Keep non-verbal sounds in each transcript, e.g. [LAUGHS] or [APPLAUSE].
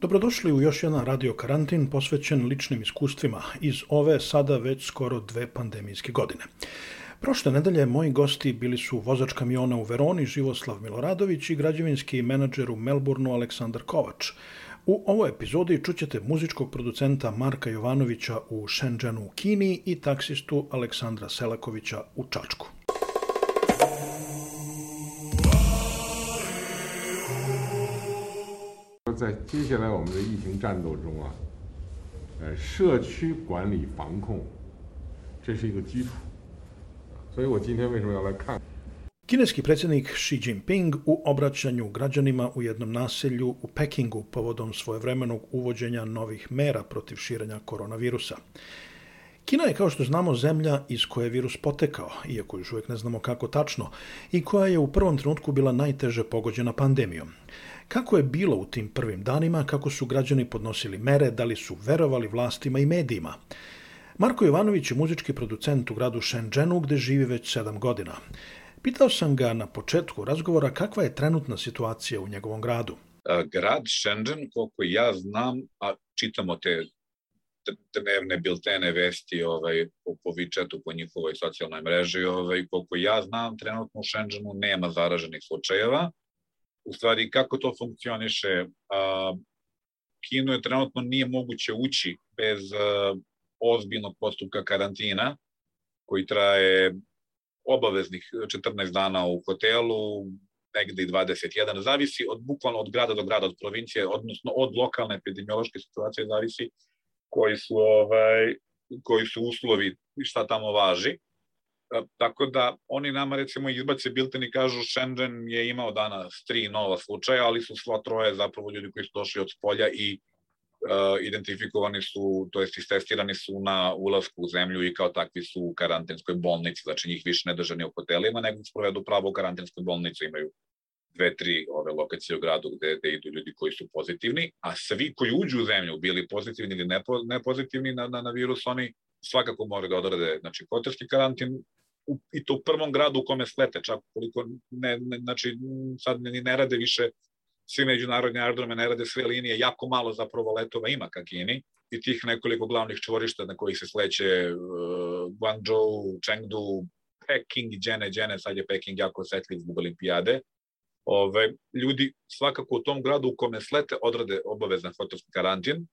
Dobrodošli u još jedan radio karantin posvećen ličnim iskustvima iz ove sada već skoro dve pandemijske godine. Prošle nedelje moji gosti bili su vozač kamiona u Veroni Živoslav Miloradović i građevinski menadžer u Melbourneu Aleksandar Kovač. U ovoj epizodi čućete muzičkog producenta Marka Jovanovića u Shenzhenu u Kini i taksistu Aleksandra Selakovića u Čačku. 在接下来我们的疫情战斗中啊，呃，社区管理防控，这是一个基础。所以我今天为什么要来看？ Kineski predsjednik Xi Jinping u obraćanju građanima u jednom naselju u Pekingu povodom svojevremenog uvođenja novih mera protiv širenja koronavirusa. Kina je, kao što znamo, zemlja iz koje je virus potekao, iako još uvijek ne znamo kako tačno, i koja je u prvom trenutku bila najteže pogođena pandemijom. Kako je bilo u tim prvim danima, kako su građani podnosili mere, da li su verovali vlastima i medijima? Marko Jovanović je muzički producent u gradu Shenzhenu gde živi već sedam godina. Pitao sam ga na početku razgovora kakva je trenutna situacija u njegovom gradu. Grad Shenzhen, koliko ja znam, a čitamo te dnevne biltene vesti ovaj, po, po Vičetu, po njihovoj socijalnoj mreži, ovaj, koliko ja znam, trenutno u Shenzhenu nema zaraženih slučajeva. U stvari, kako to funkcioniše? A, Kinu je trenutno nije moguće ući bez ozbiljnog postupka karantina, koji traje obaveznih 14 dana u hotelu, negde i 21, zavisi od bukvalno od grada do grada, od provincije, odnosno od lokalne epidemiološke situacije zavisi koji su ovaj koji su uslovi i šta tamo važi. Tako da oni nama recimo izbace bilten i kažu Shenzhen je imao danas tri nova slučaja, ali su sva troje zapravo ljudi koji su došli od spolja i uh, identifikovani su, to jest istestirani su na ulasku u zemlju i kao takvi su u karantinskoj bolnici, znači njih više ne drže ni u hotelima, nego sprovedu pravo u karantinskoj bolnici, imaju dve, tri ove lokacije u gradu gde, gde idu ljudi koji su pozitivni, a svi koji uđu u zemlju, bili pozitivni ili nepo, nepozitivni na, na, na virus, oni svakako moraju da odrade znači, hotelski karantin, u, i to u prvom gradu u kome slete, čak koliko ne, ne, znači sad ne, ne rade više svi međunarodni aerodrome, ne rade sve linije, jako malo zapravo letova ima ka Kini i tih nekoliko glavnih čvorišta na kojih se sleće uh, Guangzhou, Chengdu, Peking i Džene, Džene, sad je Peking jako osetljiv zbog olimpijade. Ove, ljudi svakako u tom gradu u kome slete odrade obavezan hotelski karantin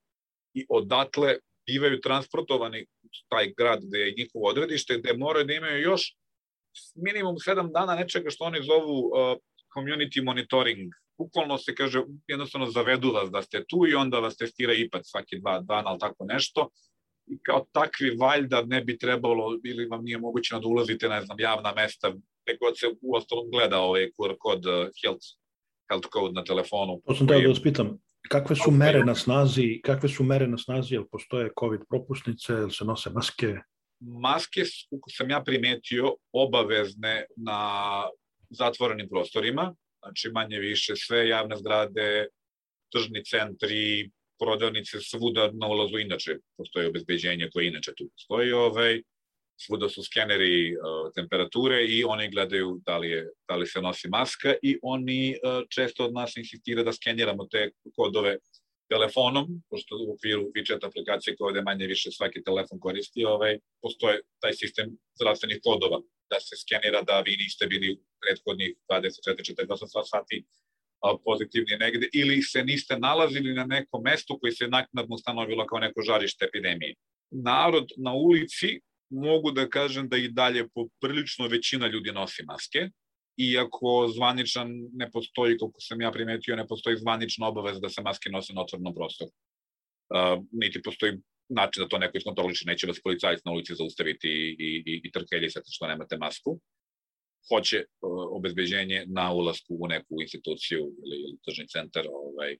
i odatle bivaju transportovani taj grad gde je njihovo odredište, gde moraju da imaju još minimum sedam dana nečega što oni zovu uh, community monitoring. Bukvalno se kaže, jednostavno zavedu vas da ste tu i onda vas testira IPAC svaki dva dana, ali tako nešto. I kao takvi valjda ne bi trebalo, ili vam nije moguće da ulazite, ne znam, javna mesta, gde god se u ostalom gleda ovaj QR kod uh, health, health code na telefonu. To sam teo da vas pitam, kakve su mere na snazi, kakve su mere na snazi, jel postoje COVID propusnice, jel se nose maske? Maske kako sam ja primetio, obavezne na zatvorenim prostorima, znači manje više sve javne zgrade, tržni centri, prodavnice svuda na ulazu. Inače postoje obezbeđenje koje inače tu postoji, ovaj, svuda su skeneri uh, temperature i oni gledaju da li, je, da li se nosi maska i oni uh, često od nas insistira da skeniramo te kodove telefonom, pošto u okviru WeChat aplikacije koje ovde manje više svaki telefon koristi, ovaj, postoje taj sistem zdravstvenih kodova da se skenira da vi niste bili prethodnih 24-48 sati pozitivni negde ili se niste nalazili na nekom mestu koji se naknadno stanovilo kao neko žarište epidemije. Narod na ulici mogu da kažem da i dalje poprilično većina ljudi nosi maske, iako zvaničan ne postoji, koliko sam ja primetio, ne postoji zvanična obaveza da se maske nose na otvornom prostoru. Uh, niti postoji način da to neko iskontroliče, neće vas policajac na ulici zaustaviti i, i, i, i trkeljisati što nemate masku. Hoće uh, obezbeđenje na ulasku u neku instituciju ili, ili tržni centar ovaj,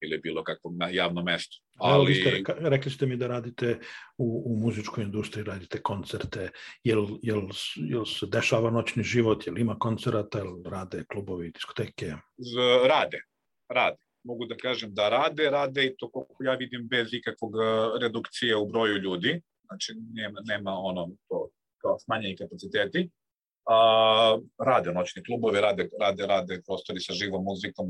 ili bilo kakvom javnom mestu. Ali... Ste, rekli ste mi da radite u, u muzičkoj industriji, radite koncerte, jel, jel, jel se dešava noćni život, jel ima koncerata, jel rade klubovi, diskoteke? Z, rade, rade. Mogu da kažem da rade, rade i to koliko ja vidim bez ikakvog redukcije u broju ljudi, znači nema, nema ono to kao smanjeni kapaciteti. A, rade noćni klubovi, rade, rade, rade prostori sa živom muzikom,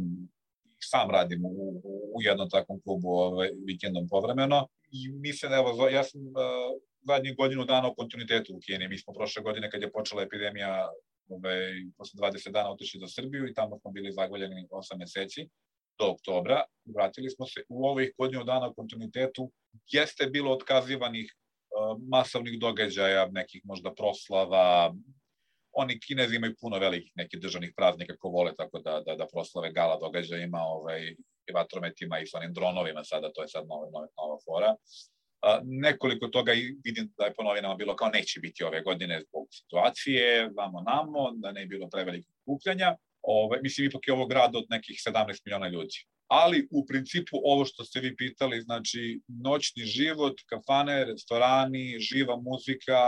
sam radim u, u jednom takvom klubu ovaj, vikendom povremeno i mislim, evo, ja sam uh, zadnjih godinu dana u kontinuitetu u Kini. Mi smo prošle godine kad je počela epidemija ovaj, posle 20 dana otišli za Srbiju i tamo smo bili zagoljeni 8 meseci do oktobra. Vratili smo se u ovih godinu dana u kontinuitetu. Jeste bilo otkazivanih uh, masovnih događaja, nekih možda proslava, oni kinezi imaju puno velikih nekih državnih praznika ko vole tako da, da, da proslave gala događajima ovaj, i vatrometima i sa onim dronovima sada, to je sad nova, nova, nova fora. A, nekoliko toga i vidim da je po novinama bilo kao neće biti ove godine zbog situacije, vamo namo, da ne je bilo prevelikih kupljanja. Ove, mislim, ipak je ovo grad od nekih 17 miliona ljudi. Ali u principu ovo što ste vi pitali, znači noćni život, kafane, restorani, živa muzika,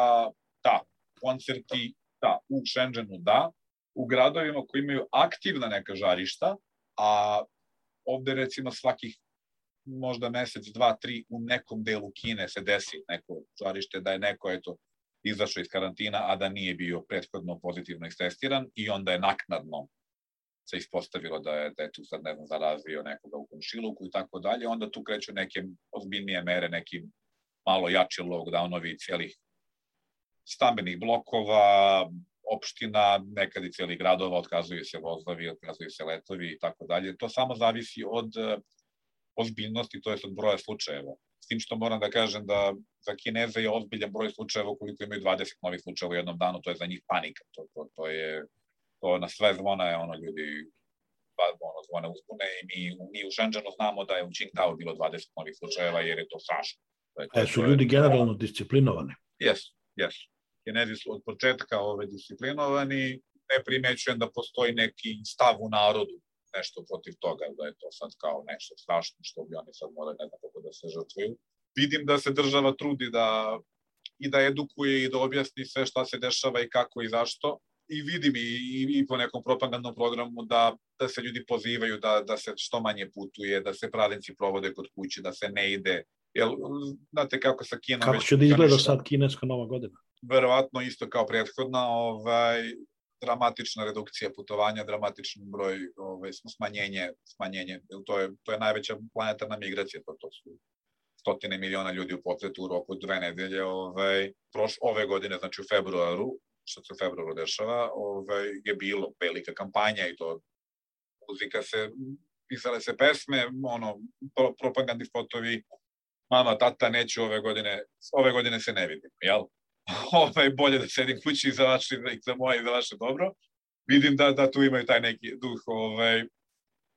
da, koncerti da, u Shenzhenu da, u gradovima koji imaju aktivna neka žarišta, a ovde recimo svakih možda mesec, dva, tri u nekom delu Kine se desi neko žarište da je neko eto, izašao iz karantina, a da nije bio prethodno pozitivno istestiran i onda je naknadno se ispostavilo da je, da je tu sad, ne znam, zarazio nekoga u komšiluku i tako dalje, onda tu kreću neke ozbiljnije mere, neki malo jači lockdownovi cijelih stambenih blokova, opština, nekad i cijeli gradova, otkazuju se vozovi, otkazuju se letovi i tako dalje. To samo zavisi od eh, ozbiljnosti, to je od broja slučajeva. S tim što moram da kažem da za Kineze je ozbiljan broj slučajeva koliko imaju 20 novih slučajeva u jednom danu, to je za njih panika. To, to, to je to na sve zvona je ono ljudi ono, zvone uzbune i mi, mi u Shenzhenu znamo da je u Qingdao bilo 20 novih slučajeva jer je to strašno. To je, to, e, su ljudi generalno disciplinovani? Jesu, jesu. Kinezi su od početka ove disciplinovani, ne primećujem da postoji neki stav u narodu nešto protiv toga, da je to sad kao nešto strašno što bi oni sad morali ne znam kako da se žrtvuju. Vidim da se država trudi da i da edukuje i da objasni sve šta se dešava i kako i zašto. I vidim i, i, i po nekom propagandnom programu da, da se ljudi pozivaju da, da se što manje putuje, da se praznici provode kod kuće, da se ne ide. Jel, znate kako sa Kinom... Kako će da izgleda sad kineska nova godina? verovatno isto kao prethodna, ovaj, dramatična redukcija putovanja, dramatičan broj, ovaj, smanjenje, smanjenje, to je, to je najveća planetarna migracija, to, to su stotine miliona ljudi u pokretu u roku dve nedelje, ovaj, proš, ove godine, znači u februaru, što se u februaru dešava, ovaj, je bilo velika kampanja i to muzika se, pisale se pesme, ono, pro, propagandni spotovi, mama, tata, neću ove godine, ove godine se ne vidimo, jel? [LAUGHS] ovaj, bolje da sedim kući za vaše, za moje i za vaše dobro. Vidim da, da tu imaju taj neki duh. Ovaj,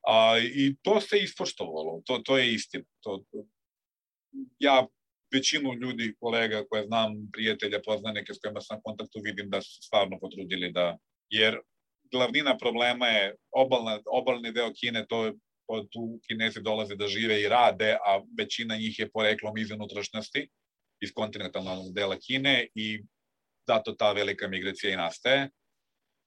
a, I to se ispoštovalo, to, to je istina. To, to, ja većinu ljudi, kolega koje znam, prijatelja, poznanike s kojima sam kontaktu, vidim da su stvarno potrudili da, jer glavnina problema je obalna, obalni deo Kine, to je tu Kinezi dolaze da žive i rade, a većina njih je poreklom iz unutrašnjosti iz kontinentalnog dela Kine i zato ta velika migracija i nastaje.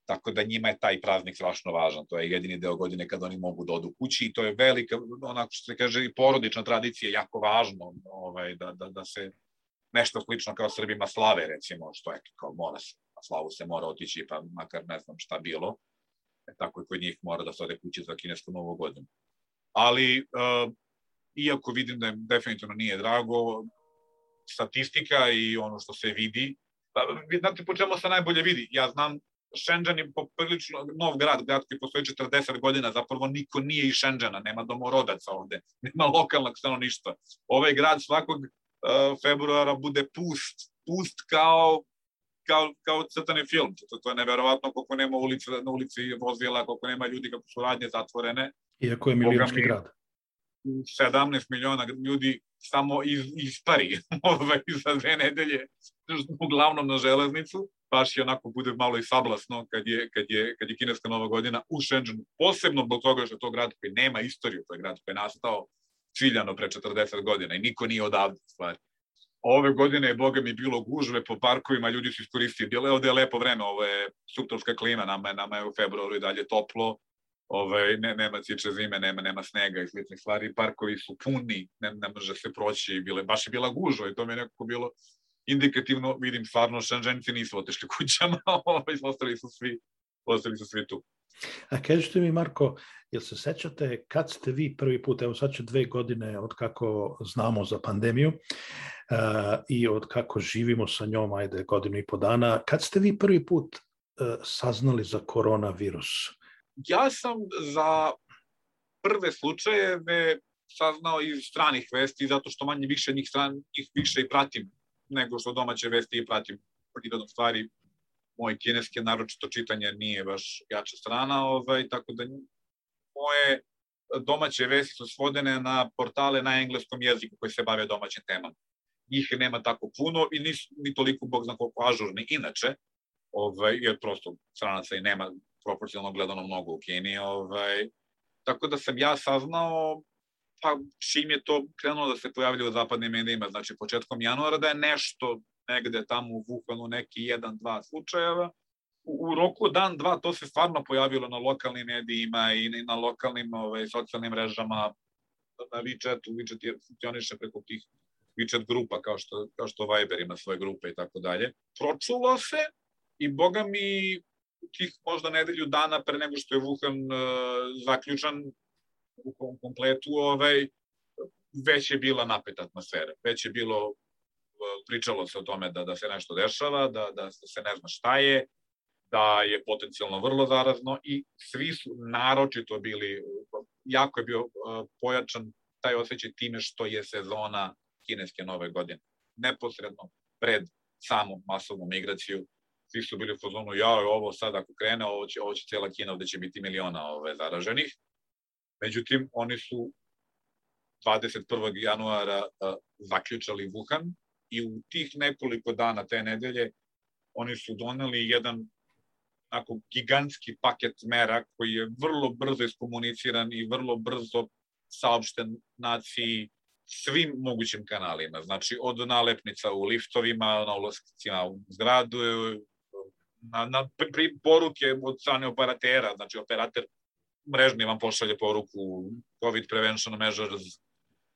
Tako da njima je taj praznik strašno važan. To je jedini deo godine kada oni mogu da odu kući i to je velika, onako što se kaže, i porodična tradicija, jako važno ovaj, da, da, da se nešto slično kao Srbima slave, recimo, što je kao mora se, na slavu se mora otići, pa makar ne znam šta bilo. E, tako i kod njih mora da se ode kući za kinesku novu godinu. Ali, uh, iako vidim da im definitivno nije drago, statistika i ono što se vidi. Pa, znate po čemu se najbolje vidi? Ja znam Shenzhen je poprilično nov grad, grad koji postoji 40 godina, zapravo niko nije iz Shenzhena, nema domorodaca ovde, [LAUGHS] nema lokalnog stanovništva. Ovaj grad svakog uh, februara bude pust, pust kao kao, kao crtani film. To, to je neverovatno koliko nema ulice, na ulici vozila, koliko nema ljudi, kako su radnje zatvorene. Iako je milionski grad. 17 miliona ljudi samo iz, ispari [LAUGHS] ovaj, za dve nedelje, uglavnom na železnicu, baš je onako bude malo i sablasno kad je, kad je, kad je kineska nova godina u Shenzhenu, posebno zbog toga što je to grad koji nema istoriju, to je grad koji je nastao ciljano pre 40 godina i niko nije odavde stvari. Ove godine je, boga mi, bilo gužve po parkovima, ljudi su iskoristili, ovde je lepo vreme, ovo je subtropska klima, nama je, nama je u februaru i dalje toplo, ovaj, ne, nema ciče zime, nema, nema snega i sličnih stvari, parkovi su puni, ne, ne može se proći, bile, baš je bila gužva i to mi je nekako bilo indikativno, vidim stvarno, šanženci nisu otešli kućama, [LAUGHS] ovaj, ostali su svi, ostali su svi tu. A kažete mi, Marko, jel se sećate kad ste vi prvi put, evo sad će dve godine od kako znamo za pandemiju uh, i od kako živimo sa njom, ajde godinu i po dana, kad ste vi prvi put uh, saznali za koronavirus? Ja sam za prve slučajeve saznao iz stranih vesti, zato što manje više njih, stran, njih više i pratim nego što domaće vesti i pratim prirodom stvari moj kineski, naročito čitanje nije baš jača strana, ovaj, tako da moje domaće vesti su svodene na portale na engleskom jeziku koji se bave domaćim temama. Njih nema tako puno i nisu ni toliko, bog zna koliko ažurni inače, ovaj, jer prosto stranaca i nema proporcionalno gledano mnogo u Kini. Ovaj, tako da sam ja saznao pa čim je to krenulo da se pojavlja u zapadnim medijima, znači početkom januara da je nešto negde tamo u Wuhanu neki jedan, dva slučajeva. U, u roku dan, dva to se stvarno pojavilo na lokalnim medijima i na lokalnim ovaj, socijalnim mrežama, na WeChatu, WeChat je funkcioniše preko tih WeChat grupa kao što, kao što Viber ima svoje grupe i tako dalje. Pročulo se i boga mi tih možda nedelju dana pre nego što je Wuhan uh, zaključan u kompletu, ovaj, već je bila napeta atmosfera, već je bilo pričalo se o tome da, da se nešto dešava, da, da se ne zna šta je, da je potencijalno vrlo zarazno i svi su naročito bili, jako je bio pojačan taj osjećaj time što je sezona kineske nove godine. Neposredno pred samu masovnu migraciju svi su bili u fazonu, ja, ovo sad ako krene, ovo će, ovo će cijela Kina, ovde će biti miliona ove, zaraženih. Međutim, oni su 21. januara uh, zaključali Wuhan, i u tih nekoliko dana te nedelje oni su doneli jedan ako gigantski paket mera koji je vrlo brzo iskomuniciran i vrlo brzo saopšten naciji svim mogućim kanalima. Znači, od nalepnica u liftovima, na ulazcima u zgradu, na, na pri, poruke od strane operatera, znači operator mrežni vam pošalje poruku COVID prevention measures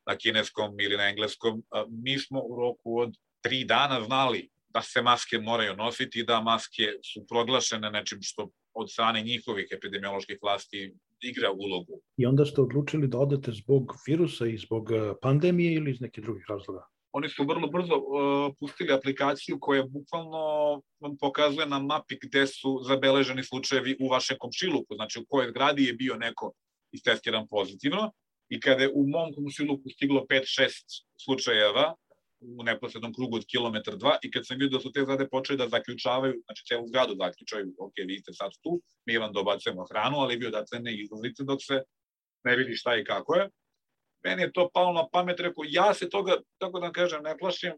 na kineskom ili na engleskom, mi smo u roku od tri dana znali da se maske moraju nositi da maske su proglašene nečim što od strane njihovih epidemioloških vlasti igra ulogu. I onda ste odlučili da odete zbog virusa i zbog pandemije ili iz nekih drugih razloga? Oni su vrlo brzo uh, pustili aplikaciju koja bukvalno vam pokazuje na mapi gde su zabeleženi slučajevi u vašem komšiluku, znači u kojoj zgradi je bio neko istestiran pozitivno i kada je u mom komšiluku stiglo 5-6 slučajeva u neposrednom krugu od kilometar dva i kad sam vidio da su te zgrade počeli da zaključavaju, znači celu zgradu zaključaju, ok, vi ste sad tu, mi vam dobacujemo hranu, ali vi odatle ne izlazite dok se ne vidi šta i kako je. Meni je to palo na pamet, rekao, ja se toga, tako da kažem, ne plašim,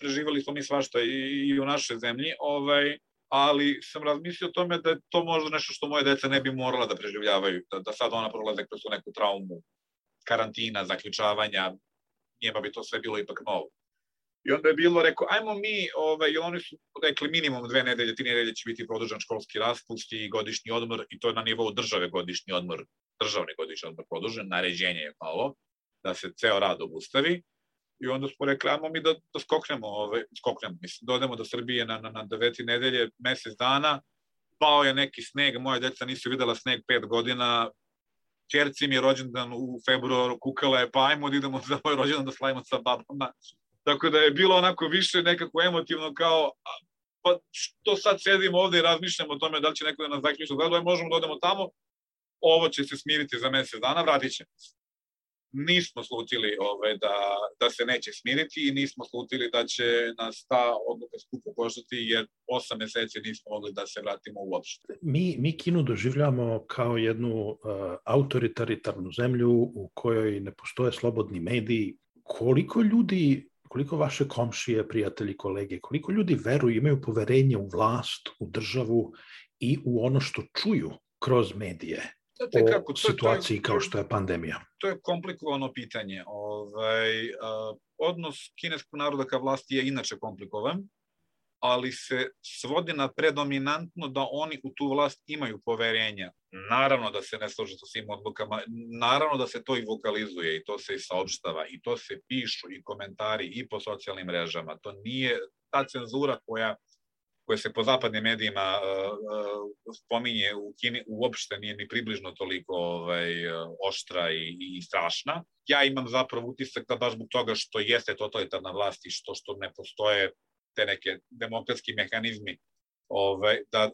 preživali smo mi svašta i, i u našoj zemlji, ovaj, ali sam razmislio o tome da je to možda nešto što moje deca ne bi morala da preživljavaju, da, da sad ona prolaze kroz neku traumu karantina, zaključavanja, njima bi to sve bilo ipak novo. I onda je bilo, rekao, ajmo mi, ovaj, oni su rekli minimum dve nedelje, tri nedelje će biti produžan školski raspust i godišnji odmor, i to je na nivou države godišnji odmor, državni godišnji odmor produžen, naređenje je palo, da se ceo rad obustavi. I onda smo rekli, ajmo mi da, da skoknemo, ovaj, skoknemo, mislim, dodemo do Srbije na, na, na deveti nedelje, mesec dana, pao je neki sneg, moja deca nisu videla sneg pet godina, čerci mi je rođendan u februaru, kukala je, pa ajmo da idemo za moj rođendan da slavimo sa babama. Tako da je bilo onako više nekako emotivno kao pa što sad sedimo ovde i razmišljamo o tome da li će neko da nas zaključi u Gladove, možemo da odemo tamo, ovo će se smiriti za mesec dana, vratit će se nismo slutili ovaj, da, da se neće smiriti i nismo slutili da će nas ta odluka skupo koštati, jer osam meseci nismo mogli da se vratimo uopšte. Mi, mi Kinu doživljamo kao jednu uh, autoritaritarnu zemlju u kojoj ne postoje slobodni mediji. Koliko ljudi koliko vaše komšije, prijatelji, kolege, koliko ljudi veruju, imaju poverenje u vlast, u državu i u ono što čuju kroz medije o kako, to, situaciji to je, kao što je pandemija? To je komplikovano pitanje. Ovaj, a, odnos kineskog naroda ka vlasti je inače komplikovan, ali se svodi na predominantno da oni u tu vlast imaju poverenja. Naravno da se ne slože sa svim odlukama, naravno da se to i vokalizuje i to se i saopštava i to se pišu i komentari i po socijalnim mrežama. To nije ta cenzura koja koje se po zapadnim medijima uh, spominje u Kini, uopšte nije ni približno toliko ovaj, oštra i, i strašna. Ja imam zapravo utisak da baš zbog toga što jeste totalitarna vlast i što, što ne postoje te neke demokratski mehanizmi ovaj, da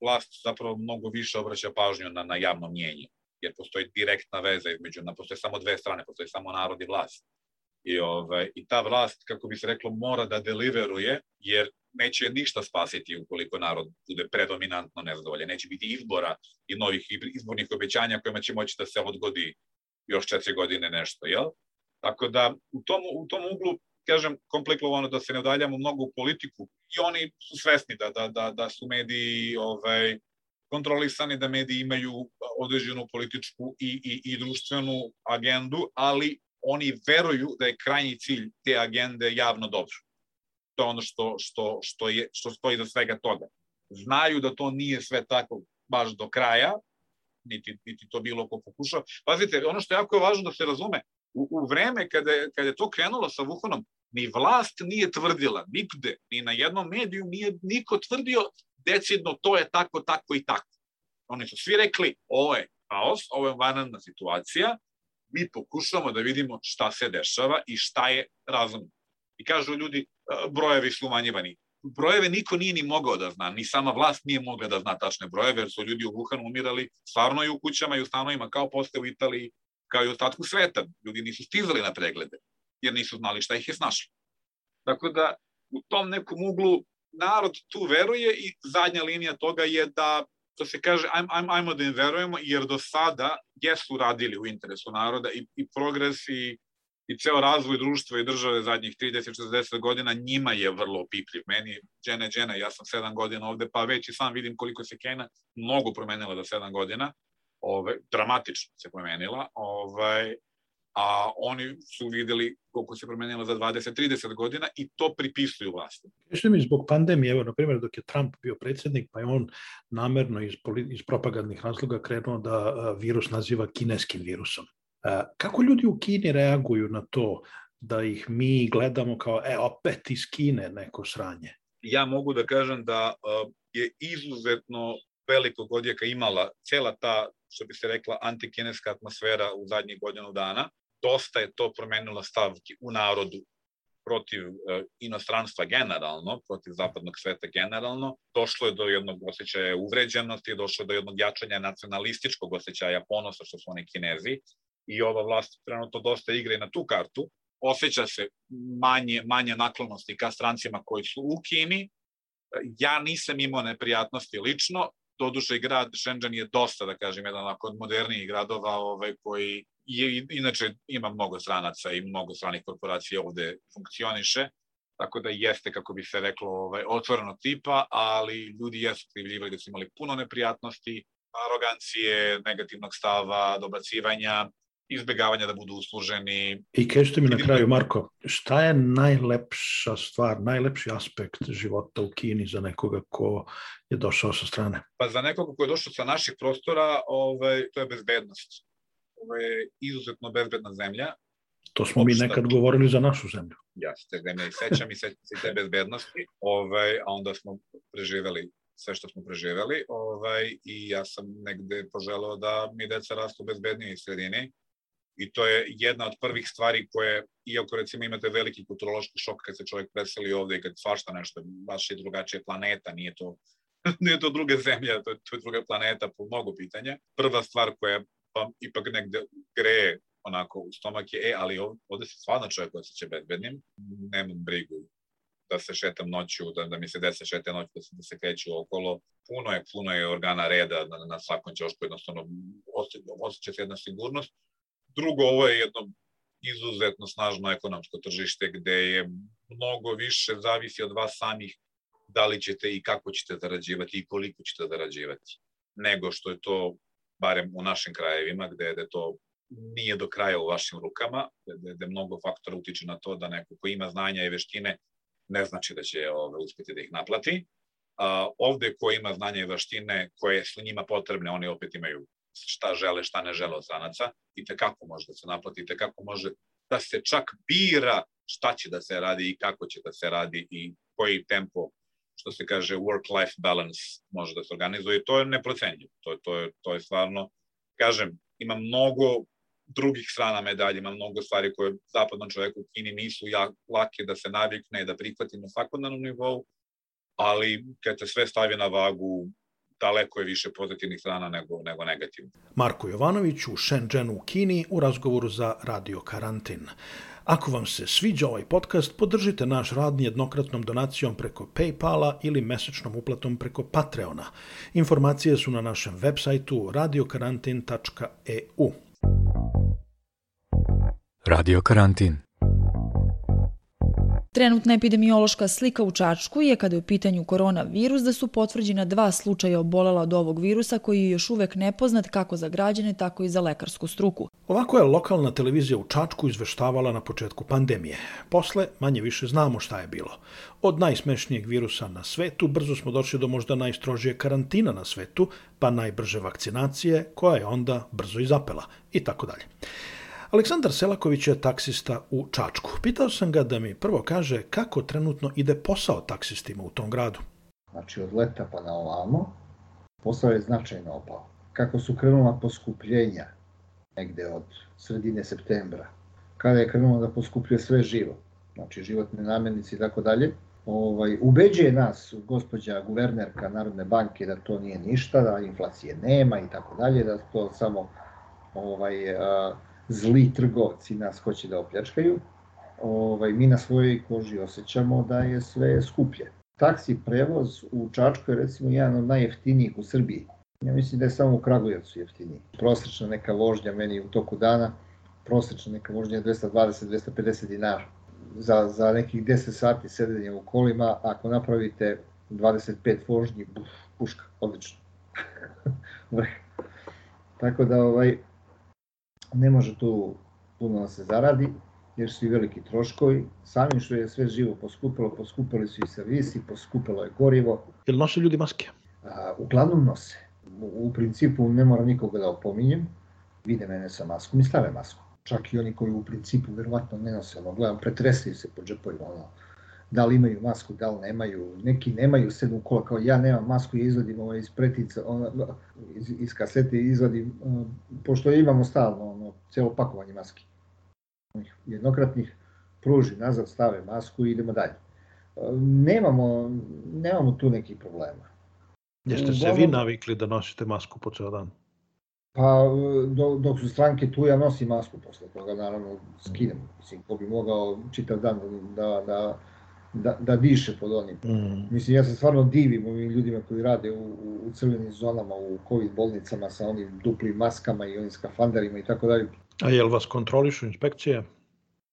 vlast zapravo mnogo više obraća pažnju na, na javno mnjenje, jer postoji direktna veza između, na, postoje samo dve strane, postoji samo narod i vlast. I, ovaj, I ta vlast, kako bi se reklo, mora da deliveruje, jer neće ništa spasiti ukoliko narod bude predominantno nezadovoljan. Neće biti izbora i novih izbornih obećanja kojima će moći da se odgodi još četiri godine nešto, jel? Tako da u tom, u tom uglu, kažem, komplikovano da se ne udaljamo mnogo u politiku i oni su svesni da, da, da, da su mediji ovaj, kontrolisani, da mediji imaju određenu političku i, i, i društvenu agendu, ali oni veruju da je krajnji cilj te agende javno dobro to je ono što, što, što, je, što stoji za svega toga. Znaju da to nije sve tako baš do kraja, niti, niti to bilo ko pokušao. Pazite, ono što je jako važno da se razume, u, u vreme kada je, kada je to krenulo sa Wuhanom, ni vlast nije tvrdila, nigde, ni na jednom mediju nije niko tvrdio decidno to je tako, tako i tako. Oni su svi rekli, ovo je haos, ovo je vanredna situacija, mi pokušamo da vidimo šta se dešava i šta je razumno. I kažu ljudi, brojevi su umanjivani. Brojeve niko nije ni mogao da zna, ni sama vlast nije mogla da zna tačne brojeve, jer su ljudi u Wuhanu umirali stvarno i u kućama i u stanovima, kao poste u Italiji, kao i u ostatku sveta. Ljudi nisu stizali na preglede, jer nisu znali šta ih je snašlo. Tako da, u tom nekom uglu narod tu veruje i zadnja linija toga je da to se kaže, ajmo, ajmo, ajmo da im verujemo, jer do sada jesu radili u interesu naroda i, i progres i i ceo razvoj društva i države zadnjih 30-40 godina njima je vrlo opipljiv. Meni, džene, džene, ja sam 7 godina ovde, pa već i sam vidim koliko se Kena mnogo promenila za 7 godina, ove, dramatično se promenila, ovaj, a oni su videli koliko se promenila za 20-30 godina i to pripisuju vlasti. Što mi zbog pandemije, evo, na primjer, dok je Trump bio predsednik, pa je on namerno iz, iz propagandnih razloga krenuo da virus naziva kineskim virusom. Kako ljudi u Kini reaguju na to da ih mi gledamo kao, e, opet iz Kine neko sranje? Ja mogu da kažem da je izuzetno velikog odjeka imala cela ta, što bi se rekla, antikineska atmosfera u zadnjih godinu dana. Dosta je to promenilo stavki u narodu protiv e, inostranstva generalno, protiv zapadnog sveta generalno, došlo je do jednog osjećaja uvređenosti, došlo je do jednog jačanja nacionalističkog osjećaja ponosa što su oni kinezi, i ova vlast trenutno dosta igra i na tu kartu, osjeća se manje, manje naklonosti ka strancima koji su u Kini. Ja nisam imao neprijatnosti lično, doduše grad Shenzhen je dosta, da kažem, jedan od modernijih gradova ovaj, koji je, inače ima mnogo stranaca i mnogo stranih korporacija ovde funkcioniše, tako da jeste, kako bi se reklo, ovaj, otvoreno tipa, ali ljudi jesu krivljivali da su imali puno neprijatnosti, arogancije, negativnog stava, dobacivanja, izbegavanja da budu usluženi. I kažete mi na kraju, Marko, šta je najlepša stvar, najlepši aspekt života u Kini za nekoga ko je došao sa strane? Pa za nekoga ko je došao sa naših prostora, ovaj, to je bezbednost. Ovo je izuzetno bezbedna zemlja. To smo Opšta, mi nekad govorili za našu zemlju. Ja se te zemlje i sećam i sećam se te bezbednosti, ovaj, a onda smo preživeli sve što smo preživeli ovaj, i ja sam negde poželao da mi deca rastu bezbednije i sredini I to je jedna od prvih stvari koje, iako recimo imate veliki kulturološki šok kad se čovjek preseli ovde i kad svašta nešto, baš je drugačija planeta, nije to [LAUGHS] nije to druga zemlja, to je, to je druga planeta po mnogo pitanja. Prva stvar koja pa, ipak negde greje onako u stomak je, e, ali ovde se stvarno čovjek osjeća bezbednim, nemam brigu da se šetam noću, da, da mi se dese šete noć, da se, da se kreću okolo. Puno je, puno je organa reda na, na svakom ćošku, jednostavno osjeća, osjeća se jedna sigurnost. Drugo, ovo je jedno izuzetno snažno ekonomsko tržište gde je mnogo više zavisi od vas samih da li ćete i kako ćete zarađivati i koliko ćete zarađivati, nego što je to, barem u našim krajevima, gde, gde to nije do kraja u vašim rukama, gde, gde mnogo faktora utiče na to da neko ko ima znanja i veštine ne znači da će ove, uspeti da ih naplati. A, ovde ko ima znanja i veštine koje su njima potrebne, oni opet imaju šta žele, šta ne žele od stranaca i tekako može da se naplati, tekako može da se čak bira šta će da se radi i kako će da se radi i koji tempo što se kaže work-life balance može da se organizuje i to je neprocenjivo. To, to, je, to je stvarno, kažem, ima mnogo drugih strana medalje, ima mnogo stvari koje zapadnom čoveku u Kini nisu jak, lake da se navikne, da prihvati na svakodnevnom nivou, ali kad se sve stavi na vagu, daleko je više pozitivnih strana nego, nego negativnih. Marko Jovanović u Shenzhenu u Kini u razgovoru za Radio Karantin. Ako vam se sviđa ovaj podcast, podržite naš rad jednokratnom donacijom preko Paypala ili mesečnom uplatom preko Patreona. Informacije su na našem web sajtu radiokarantin.eu. Radio Karantin Trenutna epidemiološka slika u Čačku je kada je u pitanju koronavirus da su potvrđena dva slučaja obolela od ovog virusa koji je još uvek nepoznat kako za građane, tako i za lekarsku struku. Ovako je lokalna televizija u Čačku izveštavala na početku pandemije. Posle manje više znamo šta je bilo. Od najsmešnijeg virusa na svetu brzo smo došli do možda najstrožije karantina na svetu, pa najbrže vakcinacije koja je onda brzo i zapela i tako dalje. Aleksandar Selaković je taksista u Čačku. Pitao sam ga da mi prvo kaže kako trenutno ide posao taksistima u tom gradu. Znači od leta pa na ovamo posao je značajno opao. Kako su krenula poskupljenja negde od sredine septembra, kada je krenulo da poskupljuje sve živo, znači životne namirnice i tako dalje, ovaj, ubeđuje nas gospođa guvernerka Narodne banke da to nije ništa, da inflacije nema i tako dalje, da to samo ovaj, a, zli trgovci nas hoće da opljačkaju, ovaj, mi na svojoj koži osjećamo da je sve skuplje. Taksi prevoz u Čačku je recimo jedan od najjeftinijih u Srbiji. Ja mislim da je samo u Kragujevcu jeftiniji. Prosečna neka vožnja meni u toku dana, prosečna neka vožnja je 220-250 dinara. Za, za nekih 10 sati sedenja u kolima, ako napravite 25 vožnji, buf, puška, odlično. [LAUGHS] Tako da ovaj, ne može tu puno da se zaradi, jer su i veliki troškovi. Samim što je sve živo poskupilo, poskupili su i servisi, poskupilo je gorivo. Jel nose ljudi maske? A, uglavnom nose. U, u principu ne mora nikoga da opominjem, vide mene sa maskom i stave masku. Čak i oni koji u principu verovatno ne nose, ono, gledam, pretresaju se po džepovima, ono, da li imaju masku, da li nemaju, neki nemaju sedmu kola, kao ja nemam masku i izvadim ovo iz pretica, ono, iz, iz kasete izvadim, ono, pošto imamo stalno ono, celo pakovanje maski, jednokratnih, pruži nazad, stave masku i idemo dalje. Nemamo, nemamo tu nekih problema. Jeste se vi navikli da nosite masku po ceo dan? Pa dok, dok su stranke tu, ja nosim masku posle toga, naravno skinem. Mislim, ko bi mogao čitav dan da, da, da, da diše pod onim. Mm. Mislim, ja se stvarno divim ovim ljudima koji rade u, u crvenim zonama, u covid bolnicama sa onim duplim maskama i onim skafanderima i tako dalje. A jel vas kontrolišu inspekcije?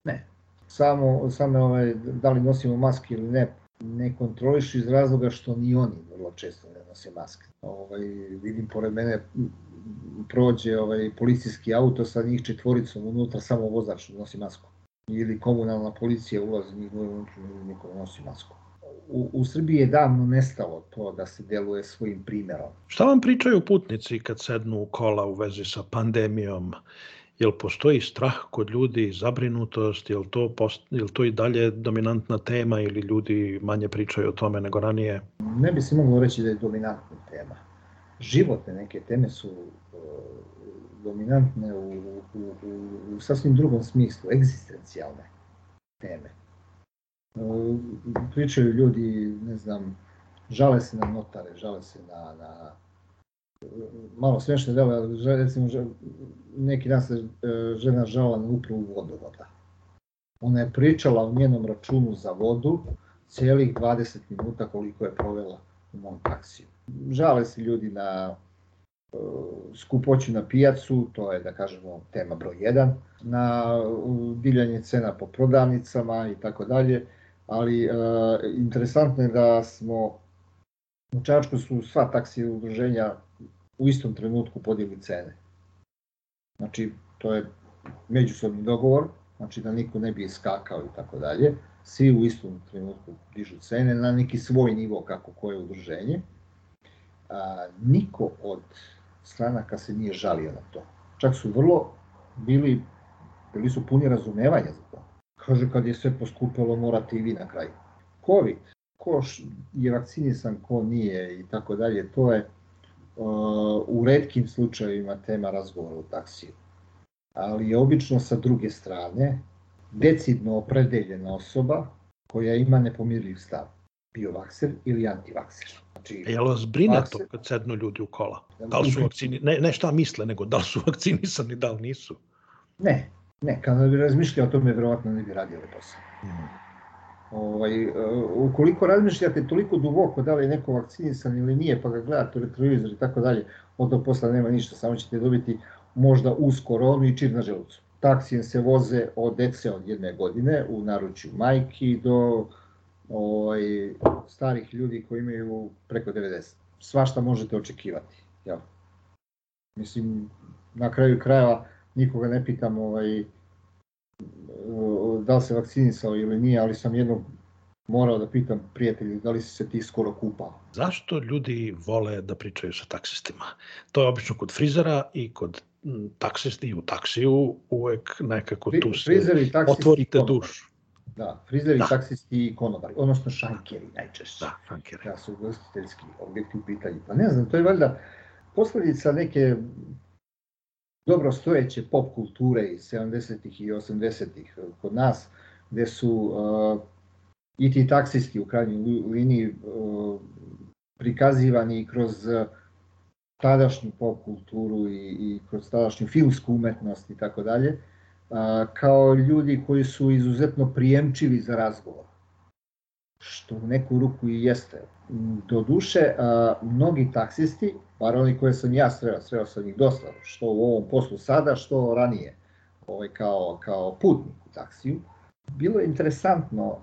Ne. Samo, samo ovaj, da li nosimo maske ili ne, ne kontrolišu iz razloga što ni oni vrlo često ne nose maske. Ovaj, vidim pored mene prođe ovaj, policijski auto sa njih četvoricom unutra, samo vozač nosi masku ili komunalna policija ulazi njih unutra, niko nosi masku. U, u Srbiji je davno nestalo to da se deluje svojim primerom. Šta vam pričaju putnici kad sednu u kola u vezi sa pandemijom? Jel postoji strah kod ljudi, zabrinutost, jel to, post, jel to i dalje dominantna tema ili ljudi manje pričaju o tome nego ranije? Ne bi se moglo reći da je dominantna tema. Životne neke teme su uh, dominantne u, u, u, u sasvim drugom smislu, egzistencijalne teme. Uh, pričaju ljudi, ne znam, žale se na notare, žale se na, na malo smešne dele, ali recimo neki dan se žena žala na upravu vodovoda. Ona je pričala o njenom računu za vodu celih 20 minuta koliko je provela u mom taksiju. Žale se ljudi na skupoću na pijacu, to je da kažemo tema broj 1, na divljanje cena po prodavnicama i tako dalje, ali e, interesantno je da smo u Čačku su sva taksi udruženja u istom trenutku podigli cene. Znači, to je međusobni dogovor, znači da niko ne bi iskakao i tako dalje. Svi u istom trenutku dižu cene na neki svoj nivo kako koje udruženje. A, niko od stranaka se nije žalio na to. Čak su vrlo bili, bili su puni razumevanja za to. Kaže, kad je sve poskupilo, morate i vi na kraju. Covid, ko je vakcinisan, ko nije i tako dalje, to je u redkim slučajevima tema razgovora u taksiju. Ali je obično sa druge strane decidno opredeljena osoba koja ima nepomirljiv stav. Biovakser ili antivakser. Znači, e, jel vas brine vakser... to kad sednu ljudi u kola? Da li su vakcini, ne, ne šta misle, nego da li su [LAUGHS] vakcinisani, da li nisu? Ne, ne, kada bi razmišljali o tome, verovatno ne bi radili posao. Mm. Ovaj, e, ukoliko razmišljate toliko duboko da li je neko vakcinisan ili nije, pa ga gledate u retrovizor i tako dalje, onda posla nema ništa, samo ćete dobiti možda uz koronu i čir na želucu. Taksijem se voze od dece od jedne godine u naručju majki do ovaj, starih ljudi koji imaju preko 90. Svašta možete očekivati. Ja. Mislim, na kraju krajeva nikoga ne pitam ovaj, da li se vakcinisao ili nije, ali sam jednog morao da pitam prijatelji da li si se ti skoro kupao. Zašto ljudi vole da pričaju sa taksistima? To je obično kod frizera i kod taksisti u taksiju uvek nekako tu se Frizeri, otvorite dušu. Da, frizeri, da. taksisti i konobari, odnosno šankeri najčešće. Da, šankeri. Da su ugostiteljski objekti u pitanju. Pa ne znam, to je valjda posledica neke dobro stojeće pop kulture iz 70. i 80. kod nas, gde su uh, i ti taksisti u krajnjoj liniji uh, prikazivani kroz tadašnju pop kulturu i, i kroz tadašnju filmsku umetnost i tako dalje, kao ljudi koji su izuzetno prijemčivi za razgovor što u neku ruku i jeste. Do duše, a, mnogi taksisti, bar oni koje sam ja sreo, sreo sam ih dosta, što u ovom poslu sada, što ranije, ovaj, kao, kao putnik u taksiju, bilo je interesantno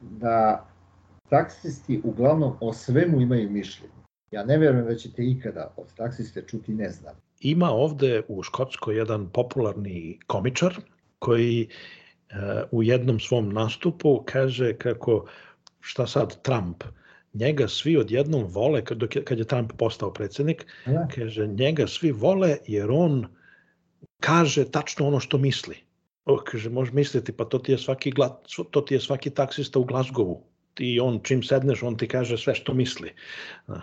da taksisti uglavnom o svemu imaju mišljenje. Ja ne verujem da ćete ikada od taksiste čuti ne znam. Ima ovde u Škotskoj jedan popularni komičar koji u jednom svom nastupu kaže kako šta sad Trump njega svi odjednom vole kad, kad je Trump postao predsednik da. kaže njega svi vole jer on kaže tačno ono što misli o, kaže može misliti pa to ti je svaki to ti je svaki taksista u Glasgowu i on čim sedneš on ti kaže sve što misli. Da.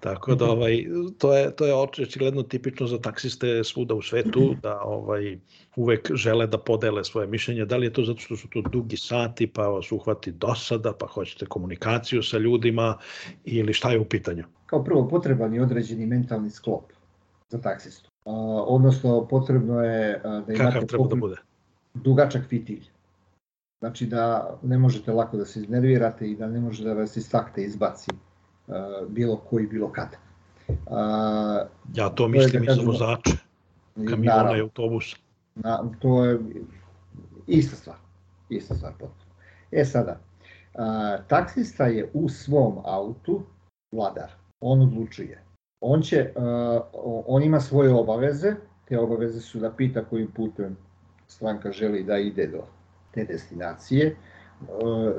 Tako da ovaj to je to je očigledno tipično za taksiste svuda u svetu da ovaj uvek žele da podele svoje mišljenje. Da li je to zato što su to dugi sati pa vas uhvati dosada pa hoćete komunikaciju sa ljudima ili šta je u pitanju? Kao prvo potreban je određeni mentalni sklop za taksistu. A, odnosno potrebno je da imate Kakav treba da bude? dugačak fitilj Znači da ne možete lako da se iznervirate i da ne može da vas iz takte izbaci uh, bilo koji, bilo kada. Uh, ja to mislim da i za vozače kamiona i autobusa. Na, to je ista stvar. Ista stvar potpuno. E sada, uh, taksista je u svom autu vladar. On odlučuje. On, će, uh, on ima svoje obaveze, te obaveze su da pita kojim putem stranka želi da ide do te destinacije, e,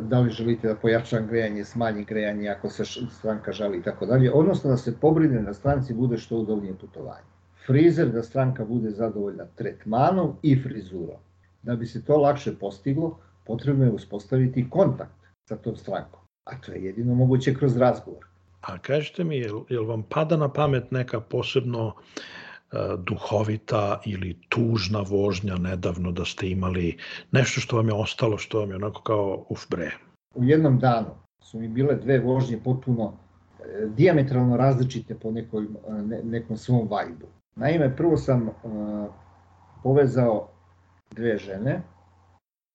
da li želite da pojača grejanje, smanji grejanje ako se stranka žali i tako dalje, odnosno da se pobrine da stranci bude što udobnije putovanje. Frizer da stranka bude zadovoljna tretmanom i frizurom. Da bi se to lakše postiglo, potrebno je uspostaviti kontakt sa tom strankom. A to je jedino moguće kroz razgovor. A kažete mi, jel, jel vam pada na pamet neka posebno duhovita ili tužna vožnja nedavno da ste imali nešto što vam je ostalo, što vam je onako kao uf bre? U jednom danu su mi bile dve vožnje potpuno e, diametralno različite po nekoj, ne, nekom svom vajbu. Naime, prvo sam uh, povezao dve žene,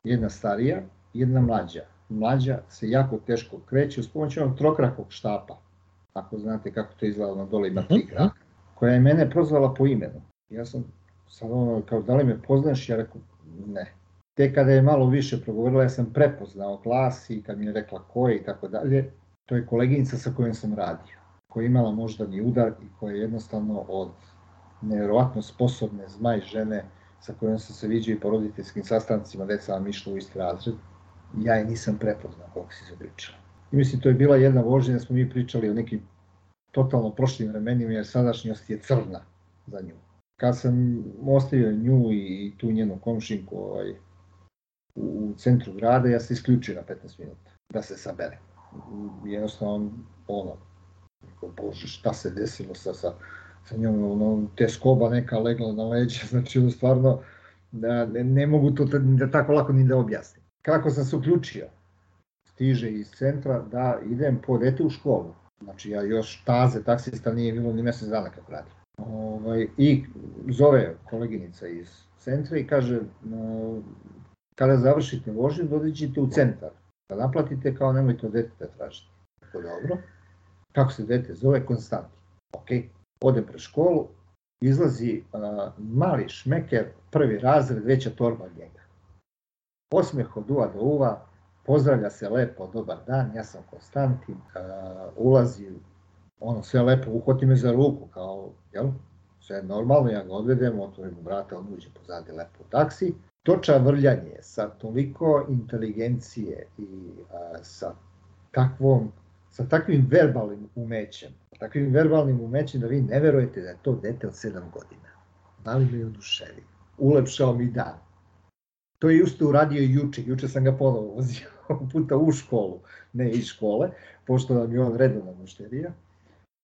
jedna starija, jedna mlađa. Mlađa se jako teško kreće uz pomoć onog trokrakog štapa, ako znate kako to izgleda, na dole ima tri kraka, koja je mene prozvala po imenu. Ja sam sad ono, kao da li me poznaš, ja rekao ne. Te kada je malo više progovorila, ja sam prepoznao glas i kad mi je rekla ko je i tako dalje, to je koleginica sa kojom sam radio, koja je imala moždani udar i koja je jednostavno od nevjerovatno sposobne zmaj žene sa kojom sam se viđao i po roditeljskim sastancima, deca vam išla u isti razred, ja je nisam prepoznao koliko si se pričala. I mislim, to je bila jedna vožnja da smo mi pričali o nekim totalno prošlim vremenima, jer sadašnjost je crna za nju. Kad sam ostavio nju i tu njenu komšinku ovaj, u centru grada, ja se isključio na 15 minuta da se sabere. Jednostavno, ono, bože, šta se desilo sa, sa, sa njom, ono, te skoba neka legla na leđa, [LAUGHS] znači ono stvarno, da, ne, ne mogu to da tako lako ni da objasnim. Kako sam se uključio? Stiže iz centra da idem po dete u školu. Znači ja još taze taksista nije bilo ni mesec dana kako radim. Ovaj, I zove koleginica iz centra i kaže kada završite vožnju dođite u centar. Da naplatite kao nemojte od deteta tražiti. Tako dobro. Kako se dete zove? Konstantin. Ok. Odem pre školu, izlazi a, mali šmeker, prvi razred, veća torba od njega. Osmeh od uva do uva, pozdravlja se lepo, dobar dan, ja sam Konstantin, ulazi, ono sve lepo, uhvati me za ruku, kao, jel, sve normalno, ja ga odvedem, otvorim mu vrata, on uđe pozadi lepo u taksi. Toča vrljanje sa toliko inteligencije i a, sa takvom sa takvim verbalnim umećem, takvim verbalnim umećem da vi ne verujete da je to dete od 7 godina. Da li me oduševi? Ulepšao mi dan. To je isto uradio i juče. Juče sam ga ponovo vozio [LAUGHS] puta u školu, ne iz škole, pošto nam je on redovna mušterija.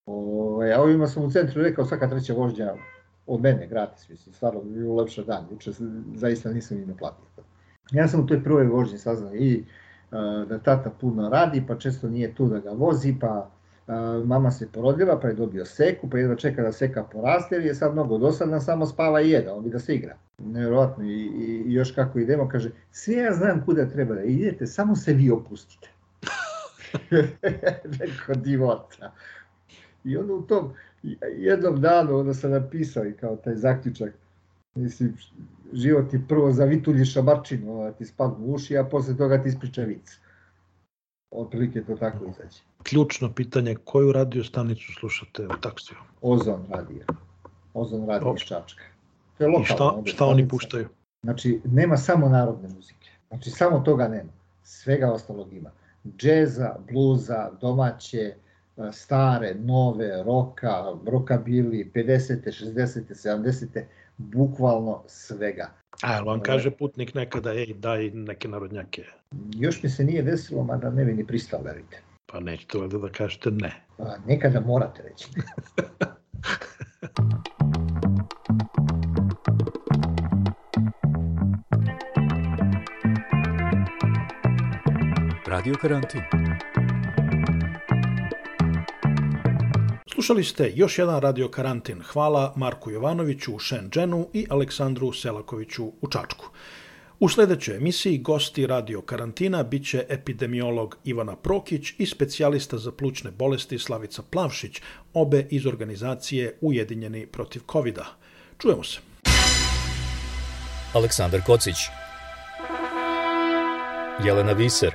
Ove, a ovima sam u centru rekao svaka treća vožnja od mene, gratis, mislim, stvarno mi je ulepšao dan. Juče zaista nisam i naplatio. Ja sam u toj prvoj vožnji saznao i da tata puno radi, pa često nije tu da ga vozi, pa mama se porodila, pa je dobio seku, pa jedva čeka da seka poraste, je sad mnogo dosadna, samo spava i jeda, on bi da se igra. Nevjerojatno, i, i, i još kako idemo, kaže, sve ja znam kuda treba da idete, samo se vi opustite. [LAUGHS] Neko divota. I onda u tom jednom danu onda sam napisao i kao taj zaključak, mislim, život ti prvo zavitulji šamarčinu, da ti spadnu u uši, a posle toga ti ispriča vic. Otprilike to tako izađe. Ključno pitanje, koju radio stanicu slušate u taksiju? Ozon radio. Ozon radio iz Čačka. To je I šta, šta oni puštaju? Znači, nema samo narodne muzike. Znači, samo toga nema. Svega ostalog ima. Džeza, bluza, domaće, stare, nove, roka, rokabili, 50. 60. 70 bukvalno svega. A, vam kaže putnik nekada, ej, daj neke narodnjake? Još mi se nije desilo, mada ne bi ni pristao, verite. Pa nećete valjda da kažete ne. Pa, nekada morate reći. [LAUGHS] Radio karantin. Slušali ste još jedan radio karantin. Hvala Marku Jovanoviću u Shenzhenu i Aleksandru Selakoviću u Čačku. U sledećoj emisiji gosti radio karantina biće epidemiolog Ivana Prokić i specijalista za plućne bolesti Slavica Plavšić, obe iz organizacije Ujedinjeni protiv covid -a. Čujemo se. Aleksandar Kocić Jelena Viser